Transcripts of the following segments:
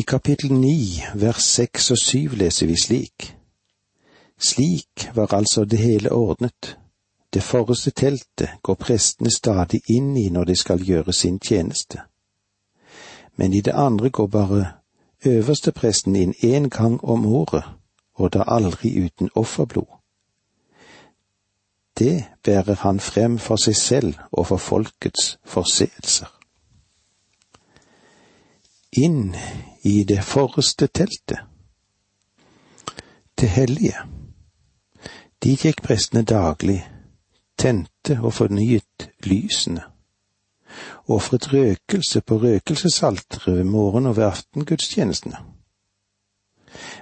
I kapittel ni, vers seks og syv leser vi slik. Slik var altså det hele ordnet. Det forreste teltet går prestene stadig inn i når de skal gjøre sin tjeneste. Men i det andre går bare øverstepresten inn én gang om året, og da aldri uten offerblod. Det bærer han frem for seg selv og for folkets forseelser. Inn i det forreste teltet. Det hellige. Dit gikk prestene daglig, tente og fornyet lysene, ofret røkelse på røkelsesalteret ved morgen- og ved aftengudstjenestene.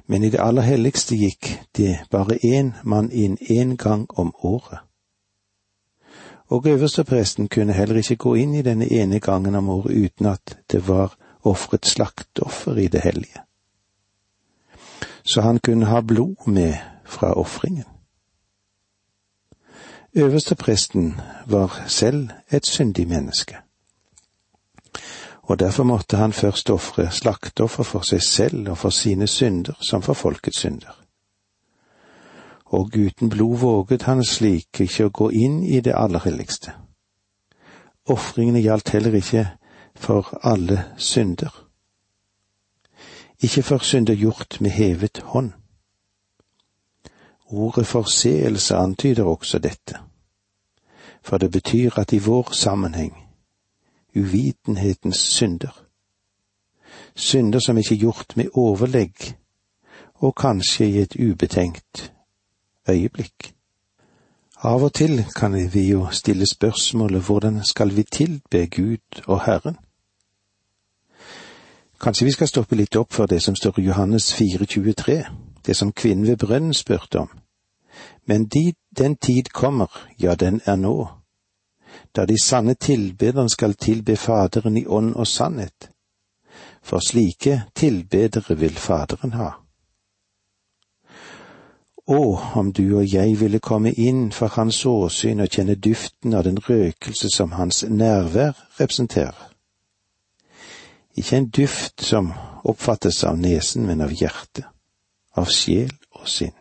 Men i det aller helligste gikk det bare én mann inn én gang om året. Og øverstepresten kunne heller ikke gå inn i denne ene gangen om året uten at det var ofret slaktoffer i det hellige. Så han kunne ha blod med fra ofringen. Øverstepresten var selv et syndig menneske, og derfor måtte han først ofre slaktoffer for seg selv og for sine synder som for folkets synder. Og uten blod våget han slik ikke å gå inn i det aller helligste. Ofringene gjaldt heller ikke for alle synder. Ikke for synder gjort med hevet hånd. Ordet forseelse antyder også dette, for det betyr at i vår sammenheng uvitenhetens synder, synder som ikke er gjort med overlegg og kanskje i et ubetenkt øyeblikk. Av og til kan vi jo stille spørsmålet hvordan skal vi tilbe Gud og Herren? Kanskje vi skal stoppe litt opp for det som står i Johannes 4,23, det som kvinnen ved brønnen spurte om. Men de, den tid kommer, ja, den er nå, da de sanne tilbederne skal tilbe Faderen i ånd og sannhet. For slike tilbedere vil Faderen ha. Å, om du og jeg ville komme inn for hans åsyn og kjenne duften av den røkelse som hans nærvær representerer. Ikke en duft som oppfattes av nesen, men av hjertet, av sjel og sinn.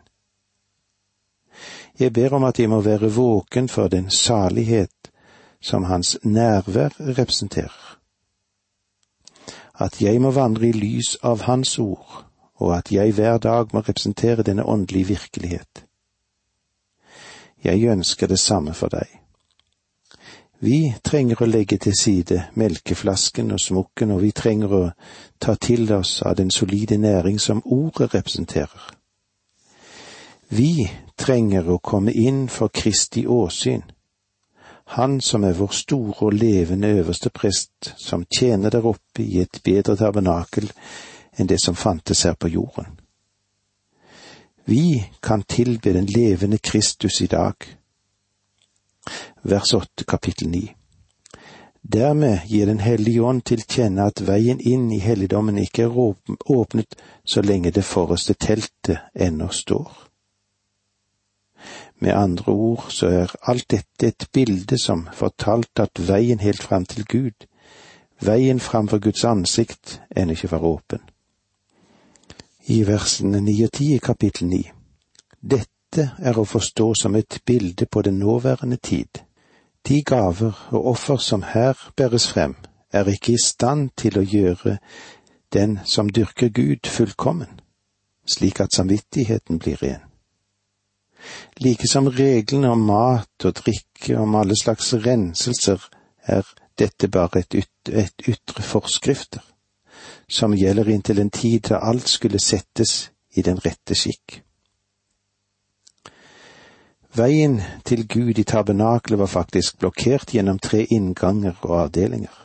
Jeg ber om at jeg må være våken for den salighet som hans nærvær representerer. At jeg må vandre i lys av hans ord, og at jeg hver dag må representere denne åndelige virkelighet. Jeg ønsker det samme for deg. Vi trenger å legge til side melkeflasken og smukken, og vi trenger å ta til oss av den solide næring som ordet representerer. Vi trenger å komme inn for Kristi åsyn, Han som er vår store og levende øverste prest, som tjener der oppe i et bedre tabernakel enn det som fantes her på jorden. Vi kan tilbe den levende Kristus i dag vers åtte kapittel ni. Dermed gir Den hellige ånd til kjenne at veien inn i helligdommen ikke er åpnet så lenge det forreste teltet ennå står. Med andre ord så er alt dette et bilde som fortalte at veien helt fram til Gud, veien framfor Guds ansikt, ennå ikke var åpen. I versene ni og ti i kapittel ni. Dette er å forstå som et bilde på den nåværende tid de gaver og offer som her bæres frem, er ikke i stand til å gjøre den som dyrker Gud, fullkommen, slik at samvittigheten blir ren. Like som reglene om mat og drikke, om alle slags renselser, er dette bare et, yt et ytre forskrifter, som gjelder inntil en tid da alt skulle settes i den rette skikk. Veien til Gud i tabernakelet var faktisk blokkert gjennom tre innganger og avdelinger.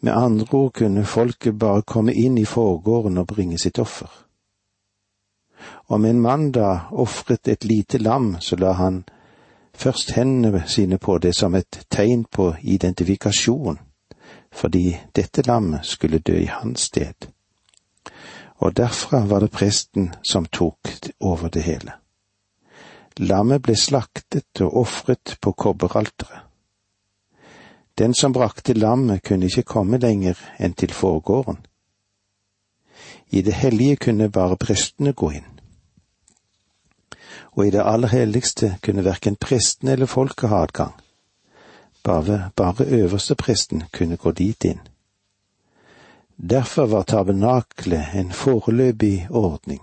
Med andre ord kunne folket bare komme inn i forgården og bringe sitt offer. Om en mann da ofret et lite lam, så la han først hendene sine på det som et tegn på identifikasjon, fordi dette lammet skulle dø i hans sted. Og derfra var det presten som tok over det hele. Lammet ble slaktet og ofret på kobberalteret. Den som brakte lammet kunne ikke komme lenger enn til forgården. I det hellige kunne bare prestene gå inn. Og i det aller helligste kunne verken prestene eller folket ha adgang. Bare, bare øverstepresten kunne gå dit inn. Derfor var tabernaklet en foreløpig ordning.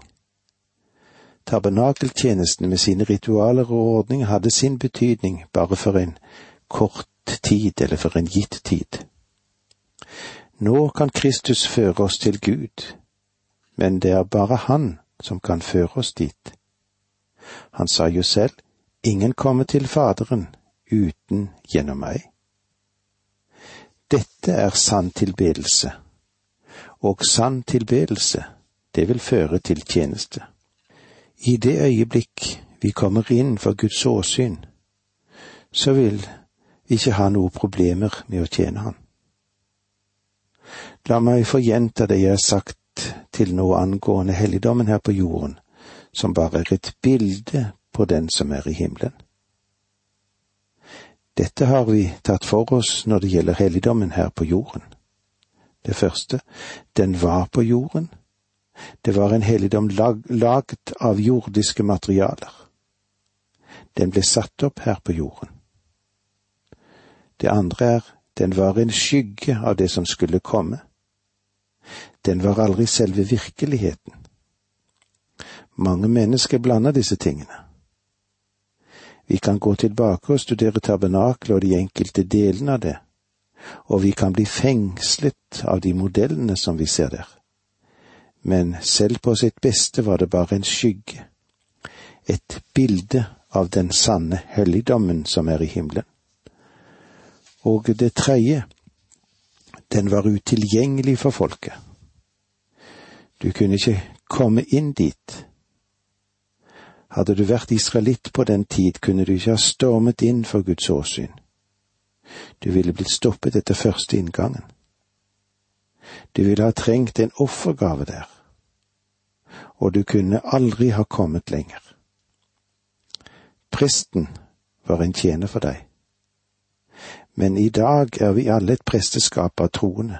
Tabernakeltjenesten med sine ritualer og ordninger hadde sin betydning bare for en kort tid eller for en gitt tid. Nå kan Kristus føre oss til Gud, men det er bare Han som kan føre oss dit. Han sa jo selv, ingen kommer til Faderen uten gjennom meg. Dette er sann tilbedelse, og sann tilbedelse, det vil føre til tjeneste. I det øyeblikk vi kommer inn for Guds åsyn, så vil vi ikke ha noe problemer med å tjene Han. La meg få gjenta det jeg har sagt til nå angående helligdommen her på jorden, som bare er et bilde på den som er i himmelen. Dette har vi tatt for oss når det gjelder helligdommen her på jorden. Det første, den var på jorden. Det var en helligdom lag, laget av jordiske materialer. Den ble satt opp her på jorden. Det andre er, den var en skygge av det som skulle komme. Den var aldri selve virkeligheten. Mange mennesker blander disse tingene. Vi kan gå tilbake og studere tabernakelet og de enkelte delene av det, og vi kan bli fengslet av de modellene som vi ser der. Men selv på sitt beste var det bare en skygge, et bilde av den sanne helligdommen som er i himmelen. Og det tredje, den var utilgjengelig for folket. Du kunne ikke komme inn dit. Hadde du vært israelitt på den tid, kunne du ikke ha stormet inn for Guds åsyn. Du ville blitt stoppet etter første inngangen. Du ville ha trengt en offergave der, og du kunne aldri ha kommet lenger. Presten var en tjener for deg. Men i dag er vi alle et presteskap av troende,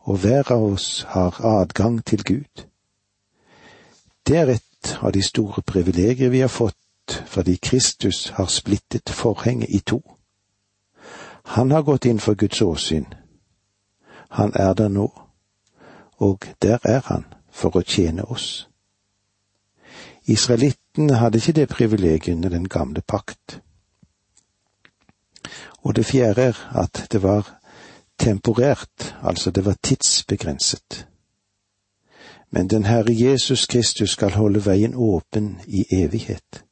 og hver av oss har adgang til Gud. Det er et av de store privilegier vi har fått fordi Kristus har splittet forhenget i to. Han har gått inn for Guds åsyn. Han er der nå, og der er han for å tjene oss. Israelittene hadde ikke det privilegiet under den gamle pakt. Og det fjerde er at det var temporært, altså det var tidsbegrenset. Men den Herre Jesus Kristus skal holde veien åpen i evighet.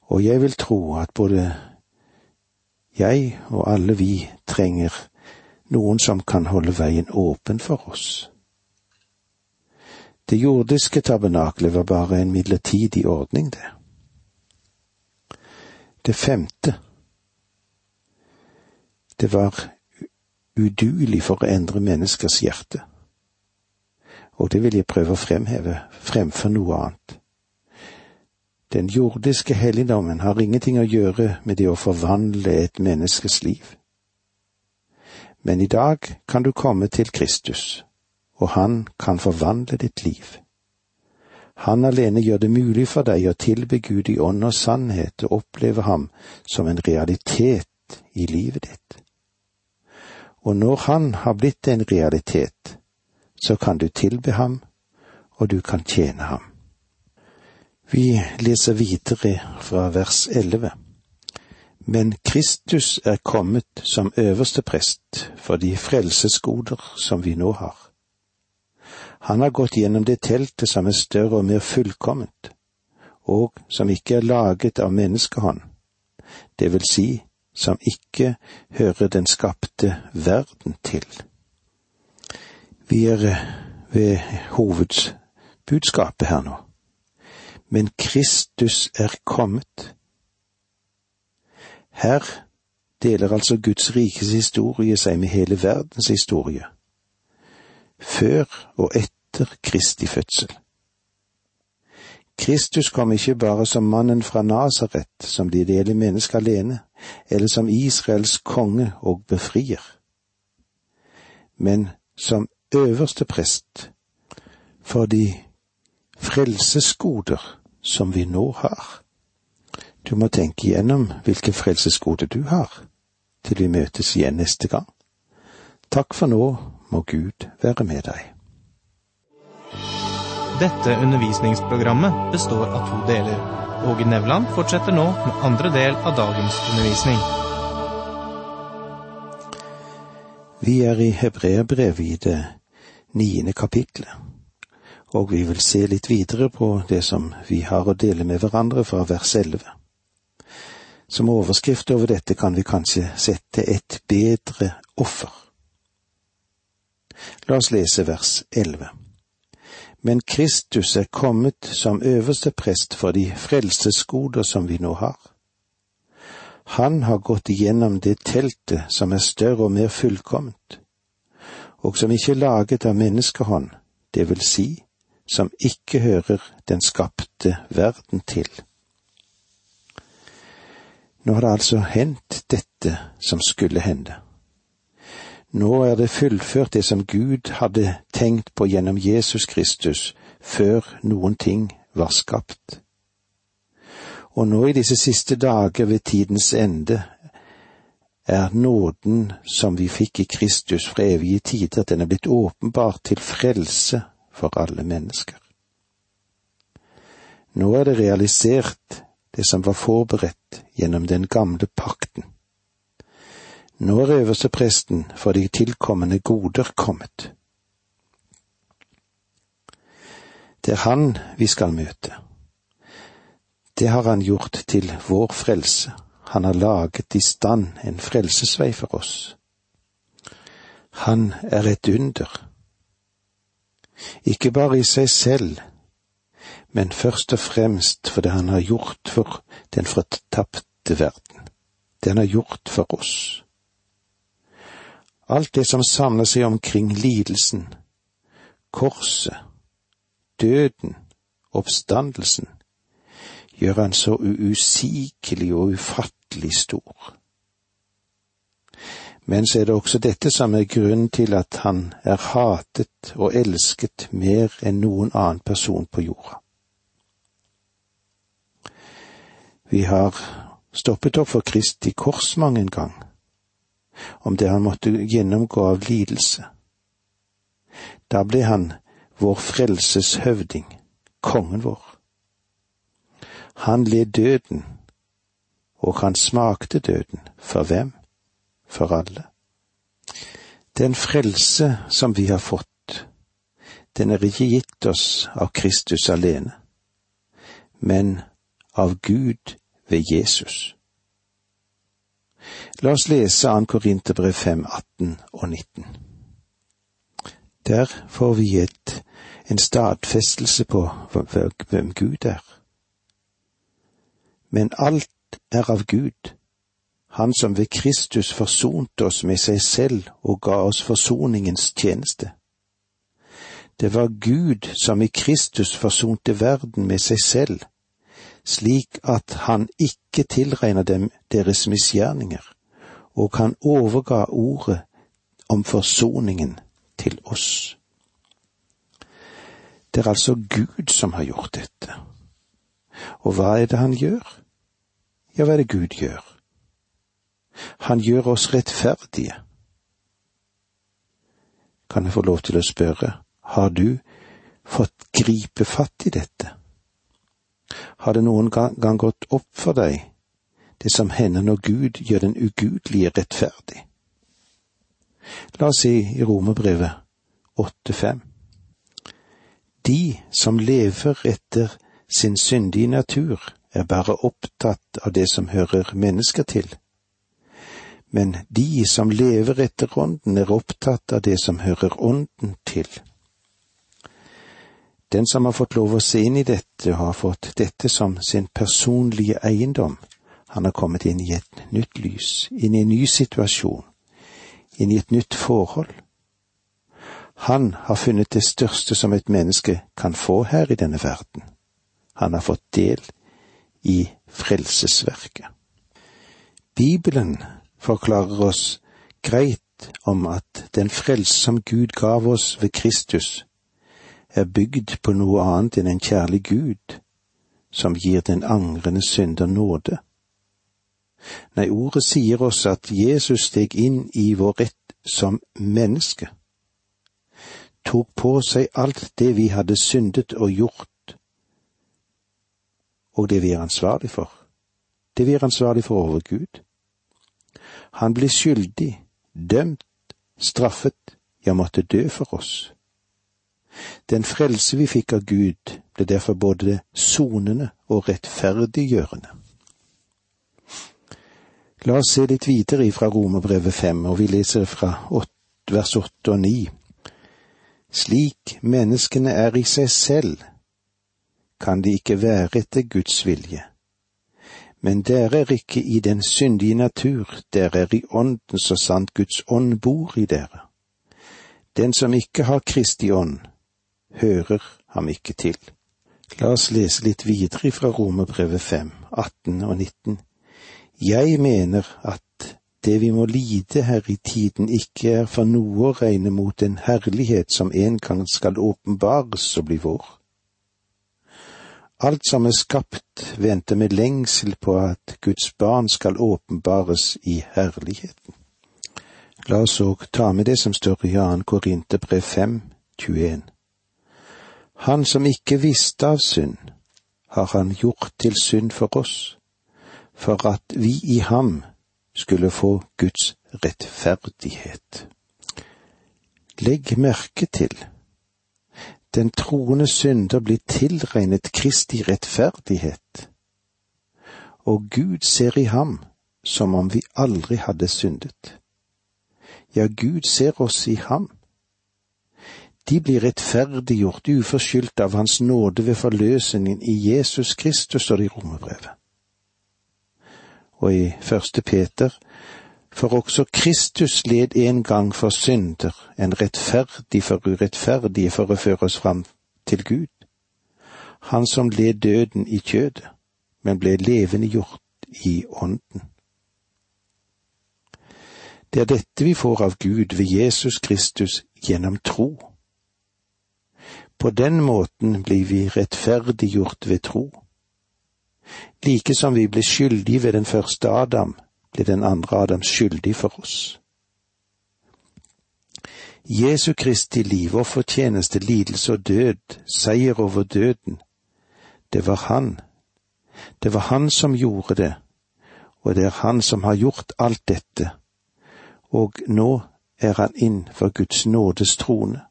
Og jeg vil tro at både jeg og alle vi trenger noen som kan holde veien åpen for oss. Det jordiske tabernaklet var bare en midlertidig ordning, det. Det femte det var uduelig for å endre menneskers hjerte. Og det vil jeg prøve å fremheve fremfor noe annet. Den jordiske helligdommen har ingenting å gjøre med det å forvandle et menneskes liv. Men i dag kan du komme til Kristus, og han kan forvandle ditt liv. Han alene gjør det mulig for deg å tilbe Gud i ånd og sannhet og oppleve ham som en realitet i livet ditt og når han har blitt en realitet, så kan du tilbe ham, og du kan tjene ham. Vi leser videre fra vers elleve. Men Kristus er kommet som øverste prest for de frelsesgoder som vi nå har. Han har gått gjennom det teltet som er større og mer fullkomment, og som ikke er laget av menneskehånd, det vil si som ikke hører den skapte verden til. Vi er eh, ved hovedbudskapet her nå. Men Kristus er kommet. Her deler altså Guds rikes historie seg med hele verdens historie, før og etter Kristi fødsel. Kristus kom ikke bare som mannen fra Nasaret, som det ideelle mennesket alene, eller som Israels konge og befrier, men som øverste prest for de frelsesgoder som vi nå har. Du må tenke igjennom hvilke frelsesgoder du har, til vi møtes igjen neste gang. Takk for nå, må Gud være med deg. Dette undervisningsprogrammet består av to deler. Åge Nevland fortsetter nå med andre del av dagens undervisning. Vi er i Hebreerbrevet i det niende kapitlet, og vi vil se litt videre på det som vi har å dele med hverandre fra vers elleve. Som overskrift over dette kan vi kanskje sette et bedre offer. La oss lese vers elleve. Men Kristus er kommet som øverste prest for de frelsesgoder som vi nå har. Han har gått igjennom det teltet som er større og mer fullkomment, og som ikke er laget av menneskehånd, det vil si, som ikke hører den skapte verden til. Nå har det altså hendt dette som skulle hende. Nå er det fullført det som Gud hadde tenkt på gjennom Jesus Kristus før noen ting var skapt. Og nå i disse siste dager ved tidens ende er nåden som vi fikk i Kristus fra evige tider, den er blitt åpenbart til frelse for alle mennesker. Nå er det realisert, det som var forberedt gjennom den gamle pakten. Nå er øverstepresten for de tilkommende goder kommet. Det er han vi skal møte. Det har han gjort til vår frelse. Han har laget i stand en frelsesvei for oss. Han er et under. Ikke bare i seg selv, men først og fremst for det han har gjort for den fortapte verden. Det han har gjort for oss. Alt det som samler seg omkring lidelsen, korset, døden, oppstandelsen, gjør han så uusigelig og ufattelig stor. Men så er det også dette som er grunnen til at han er hatet og elsket mer enn noen annen person på jorda. Vi har stoppet opp for Kristi kors mange en gang, om det han måtte gjennomgå av lidelse. Da ble han vår frelseshøvding, kongen vår. Han led døden, og han smakte døden. For hvem? For alle. Den frelse som vi har fått, den er ikke gitt oss av Kristus alene, men av Gud ved Jesus. La oss lese 2. Korinterbrev 5, 18 og 19. Der får vi et, en stadfestelse på hvem Gud er men alt er av Gud, Han som ved Kristus forsonte oss med seg selv og ga oss forsoningens tjeneste. Det var Gud som i Kristus forsonte verden med seg selv, slik at han ikke tilregner dem deres misgjerninger, og han overga ordet om forsoningen til oss. Det er altså Gud som har gjort dette. Og hva er det han gjør? Ja, hva er det Gud gjør? Han gjør oss rettferdige. Kan jeg få lov til å spørre, har du fått gripe fatt i dette? Har det noen gang gått opp for deg, det som hender når Gud gjør den ugudelige rettferdig? La oss si i Romerbrevet 8.5. De som lever etter sin syndige natur, er bare opptatt av det som hører mennesker til. Men de som lever etter ånden, er opptatt av det som hører ånden til. Den som har fått lov å se inn i dette har fått dette som sin personlige eiendom, han har kommet inn i et nytt lys, inn i en ny situasjon, inn i et nytt forhold. Han har funnet det største som et menneske kan få her i denne verden. Han har fått del i frelsesverket. Bibelen forklarer oss greit om at den frelse som Gud gav oss ved Kristus, er bygd på noe annet enn en kjærlig Gud som gir den angrende synder nåde. Nei, ordet sier oss at Jesus steg inn i vår rett som menneske, tok på seg alt det vi hadde syndet og gjort, og det vi er ansvarlig for, det vi er ansvarlig for over Gud. Han ble skyldig, dømt, straffet, ja, måtte dø for oss. Den frelse vi fikk av Gud, ble derfor både sonende og rettferdiggjørende. La oss se litt videre ifra Romerbrevet fem, og vi leser fra 8, vers åtte og ni. Slik menneskene er i seg selv, kan de ikke være etter Guds vilje. Men dere er ikke i den syndige natur, dere er i ånden så sant Guds ånd bor i dere. Den som ikke har Kristi ånd, hører ham ikke til. La oss lese litt videre fra Romerbrevet 5, 18 og 19. Jeg mener at det vi må lide her i tiden ikke er for noe å regne mot den herlighet som en gang skal åpenbares og bli vår. Alt som er skapt, venter med lengsel på at Guds barn skal åpenbares i herligheten. La oss òg ta med det som står i 2. Korinterbrev 5, 21. Han som ikke visste av synd, har han gjort til synd for oss, for at vi i ham skulle få Guds rettferdighet. Legg merke til, den troende synder blir tilregnet Kristi rettferdighet, og Gud ser i ham som om vi aldri hadde syndet. Ja, Gud ser oss i ham de blir rettferdiggjort uforskyldt av Hans nåde ved forløsningen i Jesus Kristus, står det i Romerbrevet. Og i første Peter, for også Kristus led en gang for synder, en rettferdig for urettferdige, for å føre oss fram til Gud. Han som led døden i kjødet, men ble levende gjort i ånden. Det er dette vi får av Gud ved Jesus Kristus gjennom tro. På den måten blir vi rettferdiggjort ved tro. Like som vi ble skyldige ved den første Adam, ble den andre Adam skyldig for oss. Jesu Kristi liv, offertjeneste, lidelse og død, seier over døden, det var han. Det var han som gjorde det, og det er han som har gjort alt dette, og nå er han inn for Guds nådes trone.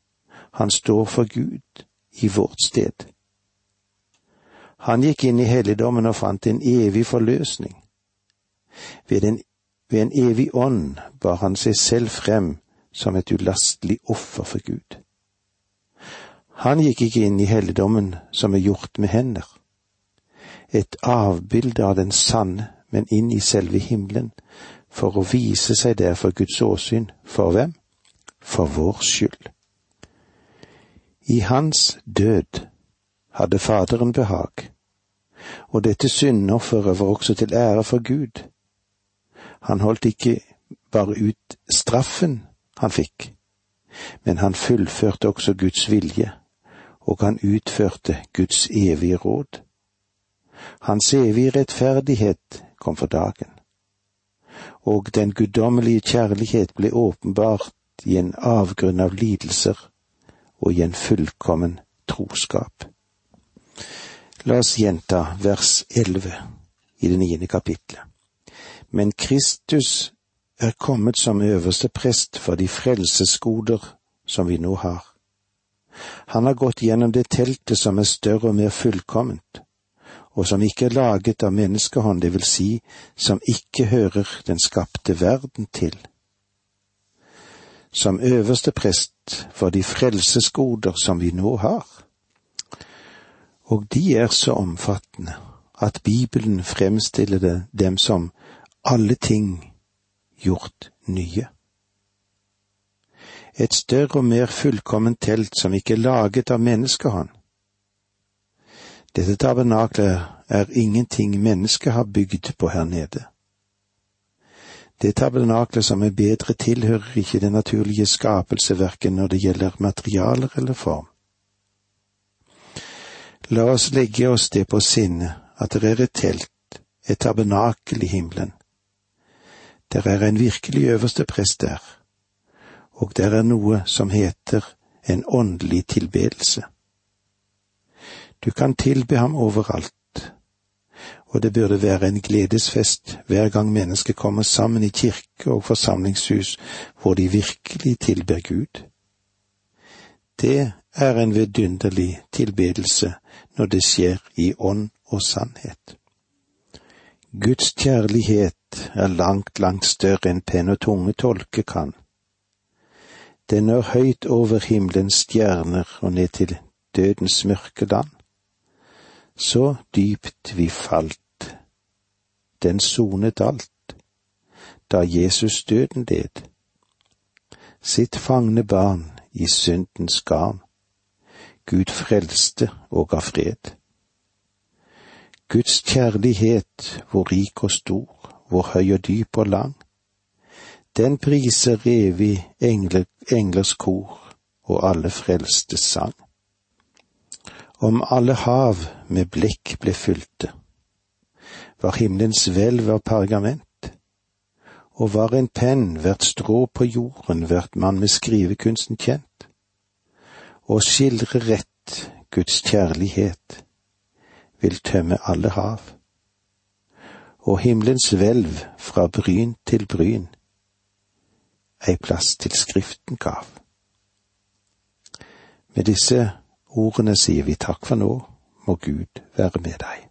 Han står for Gud i vårt sted. Han gikk inn i helligdommen og fant en evig forløsning. Ved en, ved en evig ånd bar han seg selv frem som et ulastelig offer for Gud. Han gikk ikke inn i helligdommen som er gjort med hender, et avbilde av den sanne, men inn i selve himmelen, for å vise seg der for Guds åsyn. For hvem? For vår skyld. I hans død hadde Faderen behag, og dette syndofferet var også til ære for Gud. Han holdt ikke bare ut straffen han fikk, men han fullførte også Guds vilje, og han utførte Guds evige råd. Hans evige rettferdighet kom for dagen, og den guddommelige kjærlighet ble åpenbart i en avgrunn av lidelser og i en fullkommen troskap. La oss gjenta vers elleve i det niende kapitlet. Men Kristus er kommet som øverste prest for de frelsesgoder som vi nå har. Han har gått gjennom det teltet som er større og mer fullkomment, og som ikke er laget av menneskehånd, det vil si som ikke hører den skapte verden til som øverste prest for de frelsesgoder som vi nå har. Og de er så omfattende at Bibelen fremstiller det dem som alle ting gjort nye. Et større og mer fullkomment telt som ikke er laget av menneskehånd. Dette tabernaklet er ingenting mennesket har bygd på her nede. Det tabernaklet som er bedre, tilhører ikke den naturlige skapelse verken når det gjelder materialer eller form. La oss legge oss det på sinne at det er et telt, et tabernakel i himmelen. Der er en virkelig øverste prest der, og der er noe som heter en åndelig tilbedelse. Du kan tilbe ham overalt, og det burde være en gledesfest hver gang mennesker kommer sammen i kirke og forsamlingshus hvor de virkelig tilber Gud. Det er en vidunderlig tilbedelse når det skjer i ånd og sannhet. Guds kjærlighet er langt, langt større enn penn og tunge tolke kan. Den når høyt over himmelens stjerner og ned til dødens mørke land. Så dypt vi falt, den sonet alt, da Jesus døden led. Sitt fangne barn i syndens garn. Gud frelste og ga fred. Guds kjærlighet, hvor rik og stor, hvor høy og dyp og lang, den priser evig engler, englers kor og alle frelstes sang. Om alle hav med blikk ble fylte, var himmelens hvelv av pergament, og var en penn hvert strå på jorden hvert mann med skrivekunsten kjent, og skildre rett Guds kjærlighet vil tømme alle hav, og himmelens hvelv fra bryn til bryn ei plass til Skriften gav. Med disse ordene sier vi takk for nå, må Gud være med deg.